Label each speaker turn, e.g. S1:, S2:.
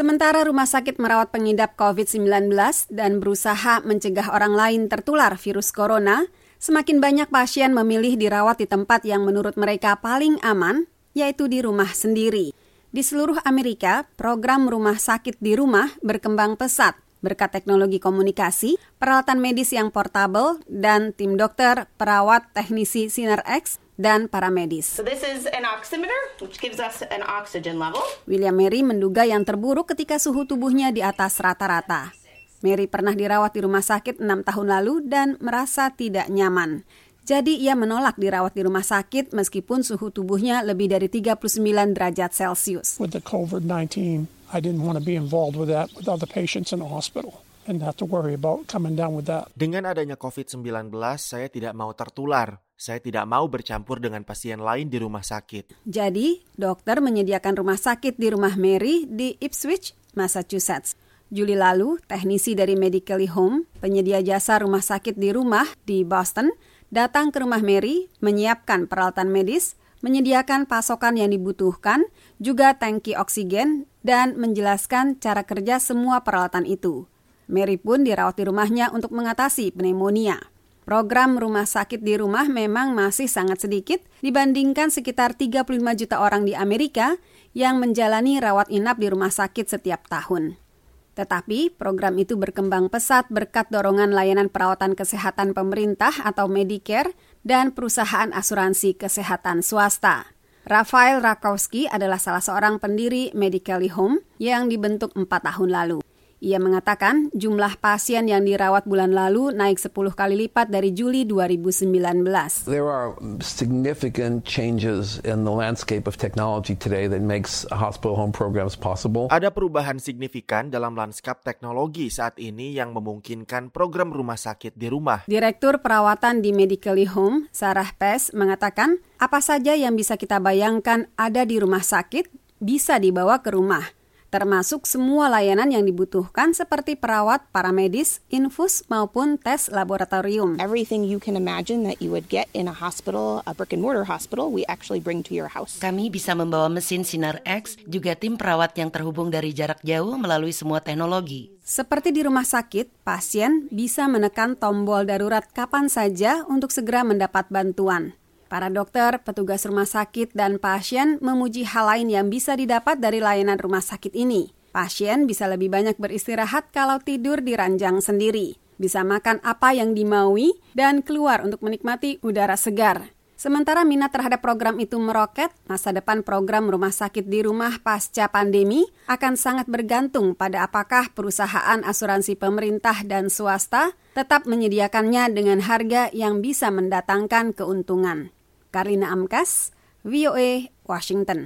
S1: Sementara rumah sakit merawat pengidap COVID-19 dan berusaha mencegah orang lain tertular virus corona, semakin banyak pasien memilih dirawat di tempat yang menurut mereka paling aman, yaitu di rumah sendiri. Di seluruh Amerika, program rumah sakit di rumah berkembang pesat berkat teknologi komunikasi, peralatan medis yang portable, dan tim dokter, perawat, teknisi Sinar X, dan para medis.
S2: So this is an oximeter, which gives us an oxygen level.
S1: William Mary menduga yang terburuk ketika suhu tubuhnya di atas rata-rata. Mary pernah dirawat di rumah sakit enam tahun lalu dan merasa tidak nyaman. Jadi ia menolak dirawat di rumah sakit meskipun suhu tubuhnya lebih dari 39 derajat Celcius.
S3: With the COVID-19, I didn't want to be involved with that with other patients in the hospital.
S4: Dengan adanya COVID-19, saya tidak mau tertular. Saya tidak mau bercampur dengan pasien lain di rumah sakit.
S1: Jadi, dokter menyediakan rumah sakit di rumah Mary di Ipswich, Massachusetts. Juli lalu, teknisi dari Medically Home, penyedia jasa rumah sakit di rumah di Boston, datang ke rumah Mary, menyiapkan peralatan medis, menyediakan pasokan yang dibutuhkan, juga tangki oksigen, dan menjelaskan cara kerja semua peralatan itu. Mary pun dirawat di rumahnya untuk mengatasi pneumonia. Program rumah sakit di rumah memang masih sangat sedikit dibandingkan sekitar 35 juta orang di Amerika yang menjalani rawat inap di rumah sakit setiap tahun. Tetapi program itu berkembang pesat berkat dorongan layanan perawatan kesehatan pemerintah atau Medicare dan perusahaan asuransi kesehatan swasta. Rafael Rakowski adalah salah seorang pendiri Medically Home yang dibentuk empat tahun lalu. Ia mengatakan jumlah pasien yang dirawat bulan lalu naik 10 kali lipat dari Juli 2019.
S5: There are significant changes in the landscape of technology today that makes hospital home programs possible.
S4: Ada perubahan signifikan dalam lanskap teknologi saat ini yang memungkinkan program rumah sakit di rumah.
S1: Direktur perawatan di Medically Home, Sarah Pes, mengatakan apa saja yang bisa kita bayangkan ada di rumah sakit bisa dibawa ke rumah termasuk semua layanan yang dibutuhkan seperti perawat, paramedis, infus maupun tes laboratorium.
S2: Everything you can imagine that you would get in a hospital, a brick and mortar hospital, we actually bring to your house.
S6: Kami bisa membawa mesin sinar X, juga tim perawat yang terhubung dari jarak jauh melalui semua teknologi.
S1: Seperti di rumah sakit, pasien bisa menekan tombol darurat kapan saja untuk segera mendapat bantuan. Para dokter, petugas rumah sakit, dan pasien memuji hal lain yang bisa didapat dari layanan rumah sakit ini. Pasien bisa lebih banyak beristirahat kalau tidur di ranjang sendiri, bisa makan apa yang dimaui, dan keluar untuk menikmati udara segar. Sementara minat terhadap program itu meroket, masa depan program rumah sakit di rumah pasca pandemi akan sangat bergantung pada apakah perusahaan asuransi pemerintah dan swasta tetap menyediakannya dengan harga yang bisa mendatangkan keuntungan. Karina Amkas, VOA, Washington.